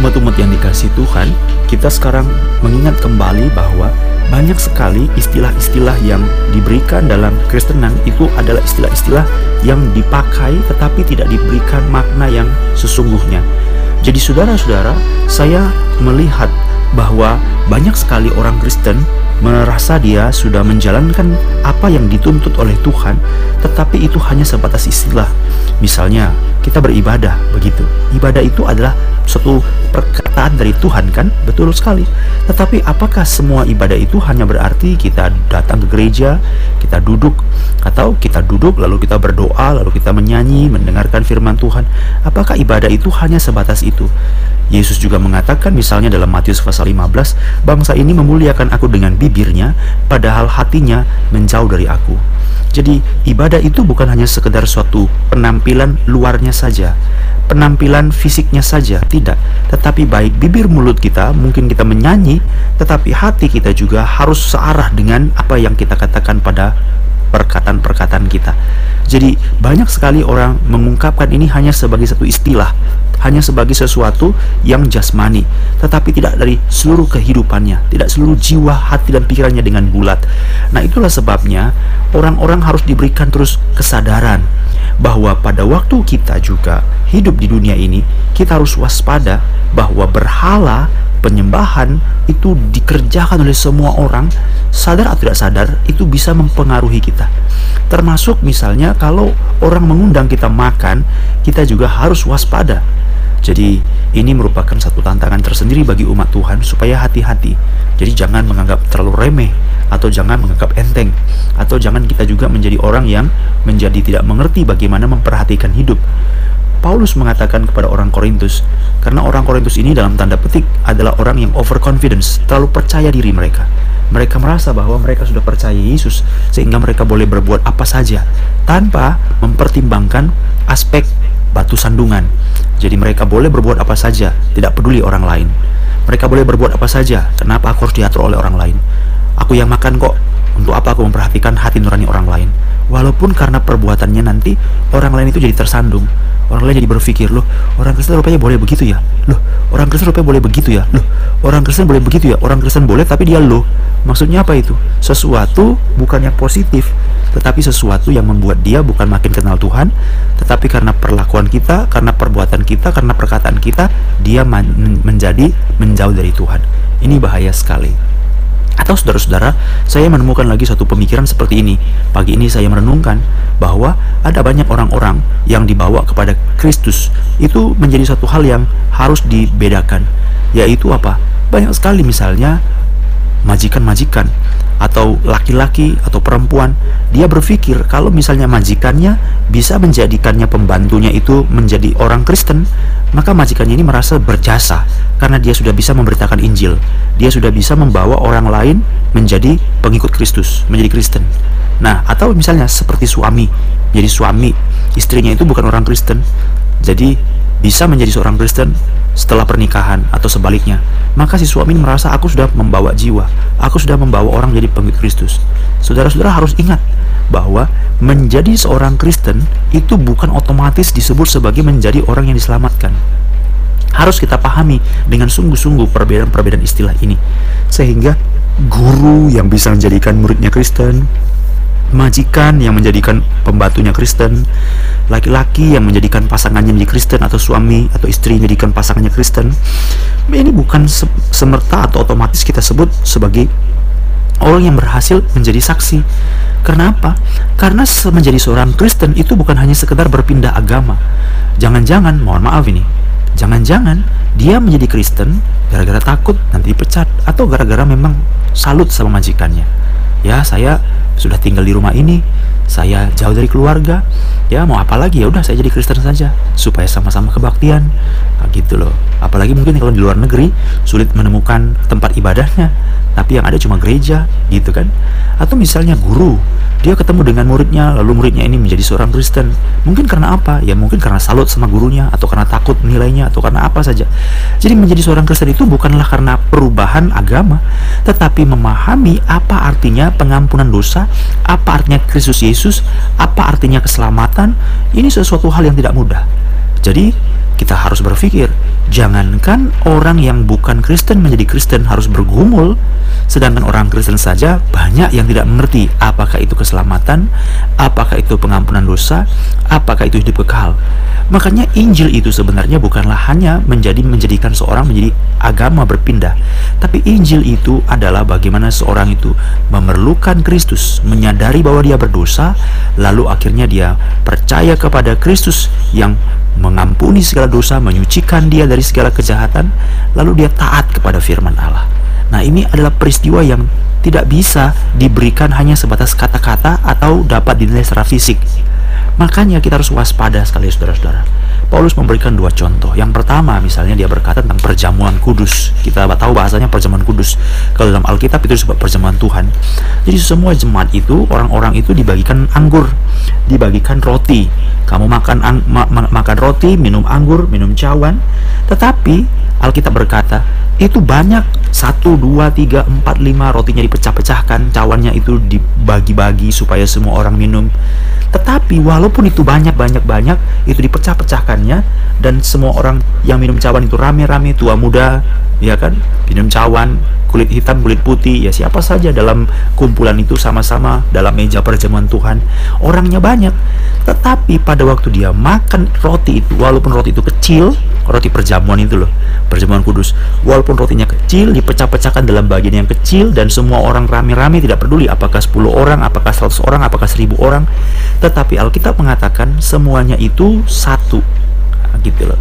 Umat-umat yang dikasih Tuhan, kita sekarang mengingat kembali bahwa banyak sekali istilah-istilah yang diberikan dalam Kristenan itu adalah istilah-istilah yang dipakai tetapi tidak diberikan makna yang sesungguhnya. Jadi saudara-saudara, saya melihat bahwa banyak sekali orang Kristen merasa dia sudah menjalankan apa yang dituntut oleh Tuhan, tetapi itu hanya sebatas istilah. Misalnya, kita beribadah begitu. Ibadah itu adalah suatu perkataan dari Tuhan kan? Betul sekali. Tetapi apakah semua ibadah itu hanya berarti kita datang ke gereja, kita duduk atau kita duduk lalu kita berdoa, lalu kita menyanyi, mendengarkan firman Tuhan? Apakah ibadah itu hanya sebatas itu? Yesus juga mengatakan misalnya dalam Matius pasal 15, bangsa ini memuliakan aku dengan bibirnya, padahal hatinya menjauh dari aku. Jadi ibadah itu bukan hanya sekedar suatu penampilan luarnya saja, penampilan fisiknya saja, tidak. Tetapi baik bibir mulut kita, mungkin kita menyanyi, tetapi hati kita juga harus searah dengan apa yang kita katakan pada perkataan-perkataan kita. Jadi banyak sekali orang mengungkapkan ini hanya sebagai satu istilah, hanya sebagai sesuatu yang jasmani, tetapi tidak dari seluruh kehidupannya, tidak seluruh jiwa, hati dan pikirannya dengan bulat. Nah, itulah sebabnya orang-orang harus diberikan terus kesadaran bahwa pada waktu kita juga hidup di dunia ini, kita harus waspada bahwa berhala penyembahan itu dikerjakan oleh semua orang, sadar atau tidak sadar, itu bisa mempengaruhi kita. Termasuk misalnya kalau orang mengundang kita makan, kita juga harus waspada. Jadi ini merupakan satu tantangan tersendiri bagi umat Tuhan supaya hati-hati. Jadi jangan menganggap terlalu remeh atau jangan menganggap enteng atau jangan kita juga menjadi orang yang menjadi tidak mengerti bagaimana memperhatikan hidup. Paulus mengatakan kepada orang Korintus, karena orang Korintus ini dalam tanda petik adalah orang yang overconfidence, terlalu percaya diri mereka. Mereka merasa bahwa mereka sudah percaya Yesus sehingga mereka boleh berbuat apa saja tanpa mempertimbangkan aspek batu sandungan. Jadi mereka boleh berbuat apa saja, tidak peduli orang lain. Mereka boleh berbuat apa saja, kenapa aku harus diatur oleh orang lain? Aku yang makan kok, untuk apa aku memperhatikan hati nurani orang lain? Walaupun karena perbuatannya nanti orang lain itu jadi tersandung, orang lain jadi berpikir loh orang Kristen rupanya boleh begitu ya? Loh orang Kristen rupanya boleh begitu ya? Loh orang Kristen boleh begitu ya? Orang Kristen boleh tapi dia loh. Maksudnya apa itu? Sesuatu bukan yang positif tetapi sesuatu yang membuat dia bukan makin kenal Tuhan tetapi karena perlakuan kita karena perbuatan kita karena perkataan kita dia menjadi menjauh dari Tuhan. Ini bahaya sekali atau saudara-saudara, saya menemukan lagi satu pemikiran seperti ini. Pagi ini saya merenungkan bahwa ada banyak orang-orang yang dibawa kepada Kristus. Itu menjadi satu hal yang harus dibedakan. Yaitu apa? Banyak sekali misalnya majikan-majikan atau laki-laki atau perempuan dia berpikir kalau misalnya majikannya bisa menjadikannya pembantunya itu menjadi orang Kristen maka majikannya ini merasa berjasa karena dia sudah bisa memberitakan Injil. Dia sudah bisa membawa orang lain menjadi pengikut Kristus menjadi Kristen. Nah atau misalnya seperti suami. Jadi suami istrinya itu bukan orang Kristen. Jadi bisa menjadi seorang Kristen setelah pernikahan atau sebaliknya, maka si suami merasa aku sudah membawa jiwa, aku sudah membawa orang jadi pengikut Kristus. Saudara-saudara harus ingat bahwa menjadi seorang Kristen itu bukan otomatis disebut sebagai menjadi orang yang diselamatkan. Harus kita pahami dengan sungguh-sungguh perbedaan-perbedaan istilah ini. Sehingga guru yang bisa menjadikan muridnya Kristen, majikan yang menjadikan pembantunya Kristen, laki-laki yang menjadikan pasangannya menjadi Kristen atau suami atau istri menjadikan pasangannya Kristen. Ini bukan semerta atau otomatis kita sebut sebagai orang yang berhasil menjadi saksi. Karena apa? Karena menjadi seorang Kristen itu bukan hanya sekedar berpindah agama. Jangan-jangan, mohon maaf ini, jangan-jangan dia menjadi Kristen gara-gara takut nanti dipecat atau gara-gara memang salut sama majikannya. Ya, saya sudah tinggal di rumah ini saya jauh dari keluarga. Ya mau apa lagi? Ya udah saya jadi Kristen saja supaya sama-sama kebaktian. Nah, gitu loh. Apalagi mungkin kalau di luar negeri sulit menemukan tempat ibadahnya. Tapi yang ada cuma gereja gitu kan? Atau misalnya guru dia ketemu dengan muridnya lalu muridnya ini menjadi seorang Kristen. Mungkin karena apa? Ya mungkin karena salut sama gurunya atau karena takut nilainya atau karena apa saja. Jadi menjadi seorang Kristen itu bukanlah karena perubahan agama tetapi memahami apa artinya pengampunan dosa apa artinya Kristus Yesus? Apa artinya keselamatan? Ini sesuatu hal yang tidak mudah. Jadi kita harus berpikir, jangankan orang yang bukan Kristen menjadi Kristen harus bergumul, sedangkan orang Kristen saja banyak yang tidak mengerti apakah itu keselamatan, apakah itu pengampunan dosa, apakah itu hidup kekal. Makanya Injil itu sebenarnya bukanlah hanya menjadi menjadikan seorang menjadi agama berpindah, tapi Injil itu adalah bagaimana seorang itu memerlukan Kristus, menyadari bahwa dia berdosa, lalu akhirnya dia percaya kepada Kristus yang mengampuni segala dosa, menyucikan dia dari segala kejahatan, lalu dia taat kepada firman Allah. Nah, ini adalah peristiwa yang tidak bisa diberikan hanya sebatas kata-kata atau dapat dinilai secara fisik. Makanya kita harus waspada sekali saudara-saudara. Paulus memberikan dua contoh. Yang pertama misalnya dia berkata tentang perjamuan kudus. Kita tahu bahasanya perjamuan kudus. Kalau dalam Alkitab itu disebut perjamuan Tuhan. Jadi semua jemaat itu orang-orang itu dibagikan anggur, dibagikan roti. Kamu makan ma ma makan roti, minum anggur, minum cawan. Tetapi Alkitab berkata itu banyak satu dua tiga empat lima rotinya dipecah-pecahkan cawannya itu dibagi-bagi supaya semua orang minum tetapi walaupun itu banyak-banyak-banyak, itu dipecah-pecahkannya dan semua orang yang minum cawan itu rame-rame, tua muda, ya kan? Minum cawan, kulit hitam, kulit putih, ya siapa saja dalam kumpulan itu sama-sama dalam meja perjamuan Tuhan. Orangnya banyak. Tetapi pada waktu dia makan roti itu, walaupun roti itu kecil, roti perjamuan itu loh, perjamuan kudus, walaupun rotinya kecil, dipecah-pecahkan dalam bagian yang kecil dan semua orang rame-rame tidak peduli apakah 10 orang, apakah 100 orang, apakah 1000 orang, tetapi Alkitab mengatakan semuanya itu satu. Nah, gitu loh.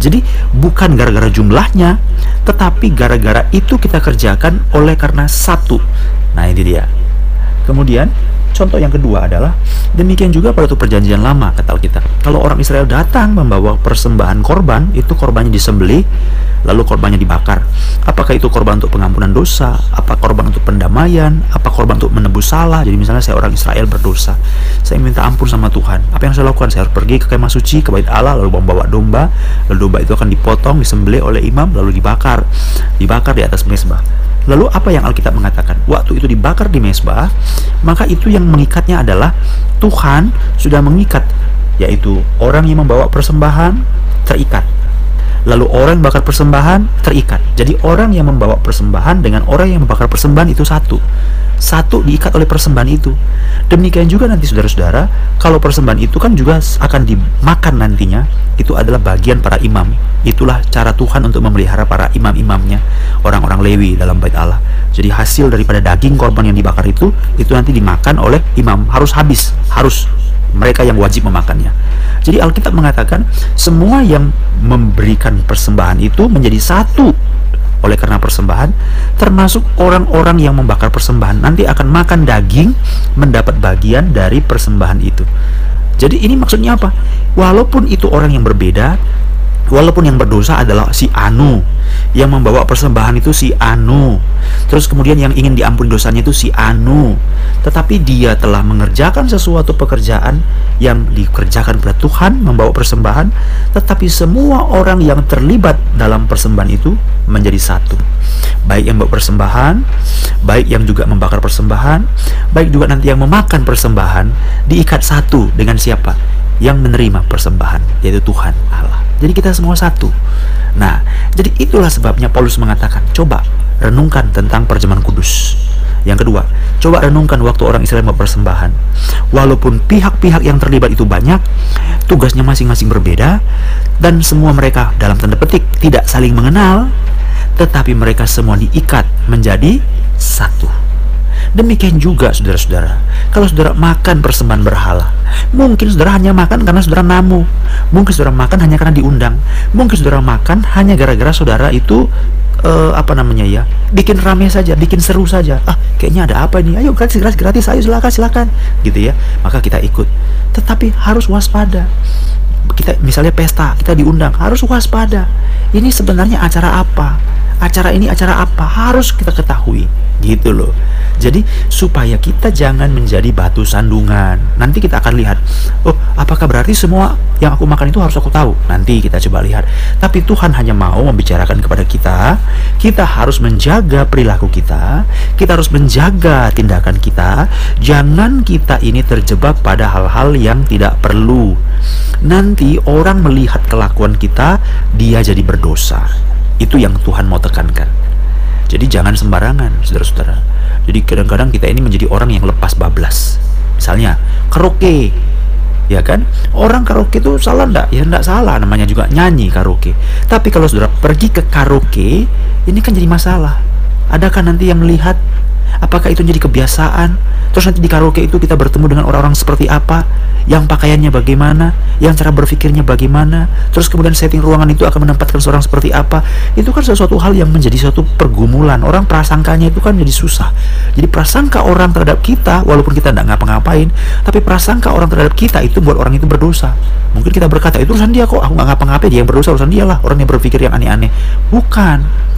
Jadi bukan gara-gara jumlahnya, tetapi gara-gara itu kita kerjakan oleh karena satu. Nah, ini dia. Kemudian contoh yang kedua adalah demikian juga pada tuh perjanjian lama kata Alkitab. Kalau orang Israel datang membawa persembahan korban, itu korbannya disembelih lalu korbannya dibakar. Apakah itu korban untuk pengampunan dosa? Apa korban untuk pendamaian? Apa korban untuk menebus salah? Jadi misalnya saya orang Israel berdosa, saya minta ampun sama Tuhan. Apa yang saya lakukan? Saya harus pergi ke kemah suci, ke bait Allah, lalu membawa domba. Lalu domba itu akan dipotong, disembelih oleh imam, lalu dibakar. Dibakar di atas mesbah. Lalu apa yang Alkitab mengatakan? Waktu itu dibakar di mesbah, maka itu yang mengikatnya adalah Tuhan sudah mengikat, yaitu orang yang membawa persembahan terikat lalu orang yang bakar persembahan terikat. Jadi orang yang membawa persembahan dengan orang yang membakar persembahan itu satu. Satu diikat oleh persembahan itu. Demikian juga nanti saudara-saudara, kalau persembahan itu kan juga akan dimakan nantinya, itu adalah bagian para imam. Itulah cara Tuhan untuk memelihara para imam-imamnya, orang-orang Lewi dalam bait Allah. Jadi hasil daripada daging korban yang dibakar itu, itu nanti dimakan oleh imam, harus habis, harus mereka yang wajib memakannya. Jadi Alkitab mengatakan semua yang memberikan persembahan itu menjadi satu oleh karena persembahan termasuk orang-orang yang membakar persembahan nanti akan makan daging mendapat bagian dari persembahan itu. Jadi ini maksudnya apa? Walaupun itu orang yang berbeda, walaupun yang berdosa adalah si Anu, yang membawa persembahan itu si Anu. Terus kemudian yang ingin diampuni dosanya itu si Anu. Tetapi dia telah mengerjakan sesuatu pekerjaan yang dikerjakan pada Tuhan membawa persembahan, tetapi semua orang yang terlibat dalam persembahan itu menjadi satu. Baik yang membawa persembahan, baik yang juga membakar persembahan, baik juga nanti yang memakan persembahan diikat satu dengan siapa? Yang menerima persembahan, yaitu Tuhan Allah. Jadi kita semua satu. Nah, jadi itulah sebabnya Paulus mengatakan, coba renungkan tentang perjamuan kudus. Yang kedua, coba renungkan waktu orang Israel mempersembahan. Walaupun pihak-pihak yang terlibat itu banyak, tugasnya masing-masing berbeda, dan semua mereka dalam tanda petik tidak saling mengenal, tetapi mereka semua diikat menjadi satu. Demikian juga saudara-saudara, kalau saudara makan persembahan berhala, mungkin saudara hanya makan karena saudara namu, mungkin saudara makan hanya karena diundang, mungkin saudara makan hanya gara-gara saudara itu uh, apa namanya ya, bikin rame saja, bikin seru saja. Ah, kayaknya ada apa ini? Ayo gratis, gratis, gratis, ayo silakan, silakan, gitu ya. Maka kita ikut. Tetapi harus waspada. Kita misalnya pesta, kita diundang, harus waspada. Ini sebenarnya acara apa? Acara ini acara apa harus kita ketahui gitu loh jadi supaya kita jangan menjadi batu sandungan. Nanti kita akan lihat, oh apakah berarti semua yang aku makan itu harus aku tahu? Nanti kita coba lihat. Tapi Tuhan hanya mau membicarakan kepada kita, kita harus menjaga perilaku kita, kita harus menjaga tindakan kita. Jangan kita ini terjebak pada hal-hal yang tidak perlu. Nanti orang melihat kelakuan kita, dia jadi berdosa. Itu yang Tuhan mau tekankan. Jadi jangan sembarangan, saudara-saudara. Jadi kadang-kadang kita ini menjadi orang yang lepas bablas. Misalnya karaoke, ya kan? Orang karaoke itu salah ndak? Ya ndak salah, namanya juga nyanyi karaoke. Tapi kalau saudara pergi ke karaoke, ini kan jadi masalah. Adakah nanti yang melihat? Apakah itu jadi kebiasaan? Terus nanti di karaoke itu kita bertemu dengan orang-orang seperti apa? yang pakaiannya bagaimana, yang cara berpikirnya bagaimana, terus kemudian setting ruangan itu akan menempatkan seorang seperti apa, itu kan sesuatu hal yang menjadi suatu pergumulan. Orang prasangkanya itu kan jadi susah. Jadi prasangka orang terhadap kita, walaupun kita tidak ngapa-ngapain, tapi prasangka orang terhadap kita itu buat orang itu berdosa. Mungkin kita berkata, itu urusan dia kok, aku nggak ngapa-ngapain, dia yang berdosa, urusan dia lah, orang yang berpikir yang aneh-aneh. Bukan.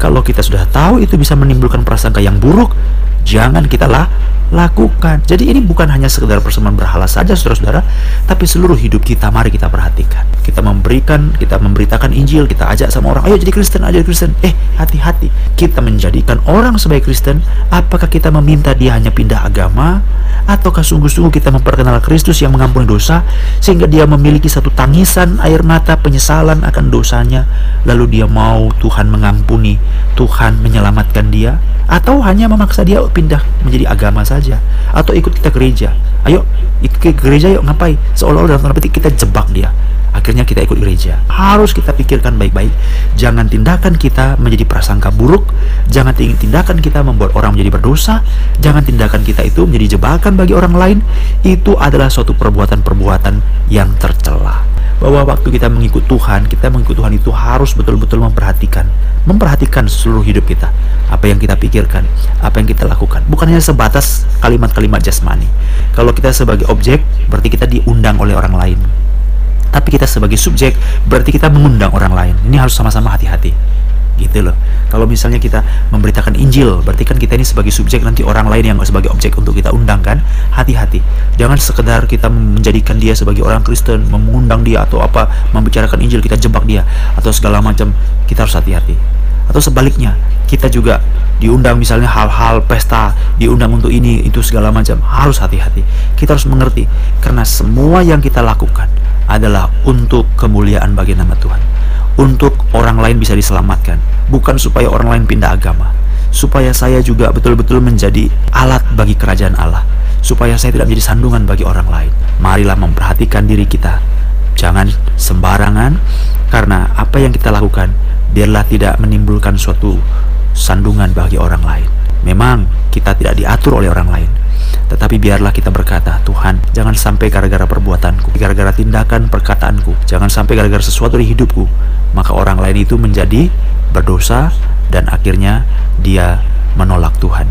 Kalau kita sudah tahu itu bisa menimbulkan prasangka yang buruk, jangan kita lah lakukan. Jadi ini bukan hanya sekedar persembahan berhala saja saudara-saudara, tapi seluruh hidup kita mari kita perhatikan. Kita memberikan, kita memberitakan Injil, kita ajak sama orang, ayo jadi Kristen, jadi Kristen. Eh, hati-hati. Kita menjadikan orang sebagai Kristen, apakah kita meminta dia hanya pindah agama ataukah sungguh-sungguh kita memperkenalkan Kristus yang mengampuni dosa sehingga dia memiliki satu tangisan air mata penyesalan akan dosanya, lalu dia mau Tuhan mengampuni, Tuhan menyelamatkan dia atau hanya memaksa dia pindah menjadi agama saja saja atau ikut kita gereja. Ayo ikut ke gereja yuk ngapain? Seolah-olah dalam tanda petik kita jebak dia. Akhirnya kita ikut gereja. Harus kita pikirkan baik-baik. Jangan tindakan kita menjadi prasangka buruk. Jangan tindakan kita membuat orang menjadi berdosa. Jangan tindakan kita itu menjadi jebakan bagi orang lain. Itu adalah suatu perbuatan-perbuatan yang tercela bahwa waktu kita mengikut Tuhan, kita mengikut Tuhan itu harus betul-betul memperhatikan, memperhatikan seluruh hidup kita, apa yang kita pikirkan, apa yang kita lakukan. Bukan hanya sebatas kalimat-kalimat jasmani. Kalau kita sebagai objek, berarti kita diundang oleh orang lain. Tapi kita sebagai subjek, berarti kita mengundang orang lain. Ini harus sama-sama hati-hati gitu loh. Kalau misalnya kita memberitakan Injil berarti kan kita ini sebagai subjek nanti orang lain yang sebagai objek untuk kita undang kan? Hati-hati. Jangan sekedar kita menjadikan dia sebagai orang Kristen mengundang dia atau apa membicarakan Injil kita jebak dia atau segala macam. Kita harus hati-hati. Atau sebaliknya kita juga diundang misalnya hal-hal pesta diundang untuk ini itu segala macam harus hati-hati. Kita harus mengerti karena semua yang kita lakukan adalah untuk kemuliaan bagi nama Tuhan untuk orang lain bisa diselamatkan, bukan supaya orang lain pindah agama, supaya saya juga betul-betul menjadi alat bagi kerajaan Allah, supaya saya tidak menjadi sandungan bagi orang lain. Marilah memperhatikan diri kita, jangan sembarangan, karena apa yang kita lakukan biarlah tidak menimbulkan suatu sandungan bagi orang lain. Memang kita tidak diatur oleh orang lain, tetapi biarlah kita berkata, Tuhan, jangan sampai gara-gara perbuatanku, gara-gara tindakan perkataanku, jangan sampai gara-gara sesuatu di hidupku, maka orang lain itu menjadi berdosa dan akhirnya dia menolak Tuhan.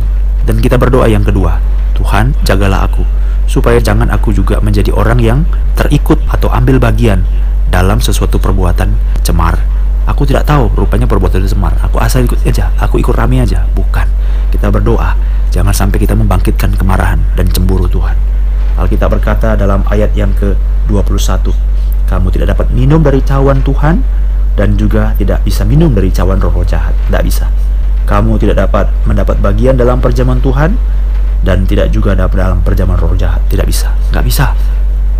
Dan kita berdoa yang kedua, Tuhan jagalah aku supaya jangan aku juga menjadi orang yang terikut atau ambil bagian dalam sesuatu perbuatan cemar. Aku tidak tahu rupanya perbuatan cemar. Aku asal ikut aja, aku ikut rame aja. Bukan. Kita berdoa, jangan sampai kita membangkitkan kemarahan dan cemburu Tuhan. Alkitab berkata dalam ayat yang ke-21, kamu tidak dapat minum dari cawan Tuhan dan juga tidak bisa minum dari cawan roh, -roh jahat. Tidak bisa. Kamu tidak dapat mendapat bagian dalam perjamuan Tuhan dan tidak juga dapat dalam perjamuan roh jahat. Tidak bisa. Nggak bisa.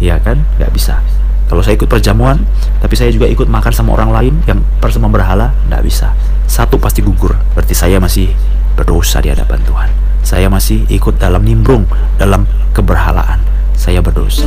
Iya kan? Nggak bisa. Kalau saya ikut perjamuan, tapi saya juga ikut makan sama orang lain yang persembahan berhala, nggak bisa. Satu pasti gugur. Berarti saya masih berdosa di hadapan Tuhan. Saya masih ikut dalam nimbrung, dalam keberhalaan. Saya berdosa.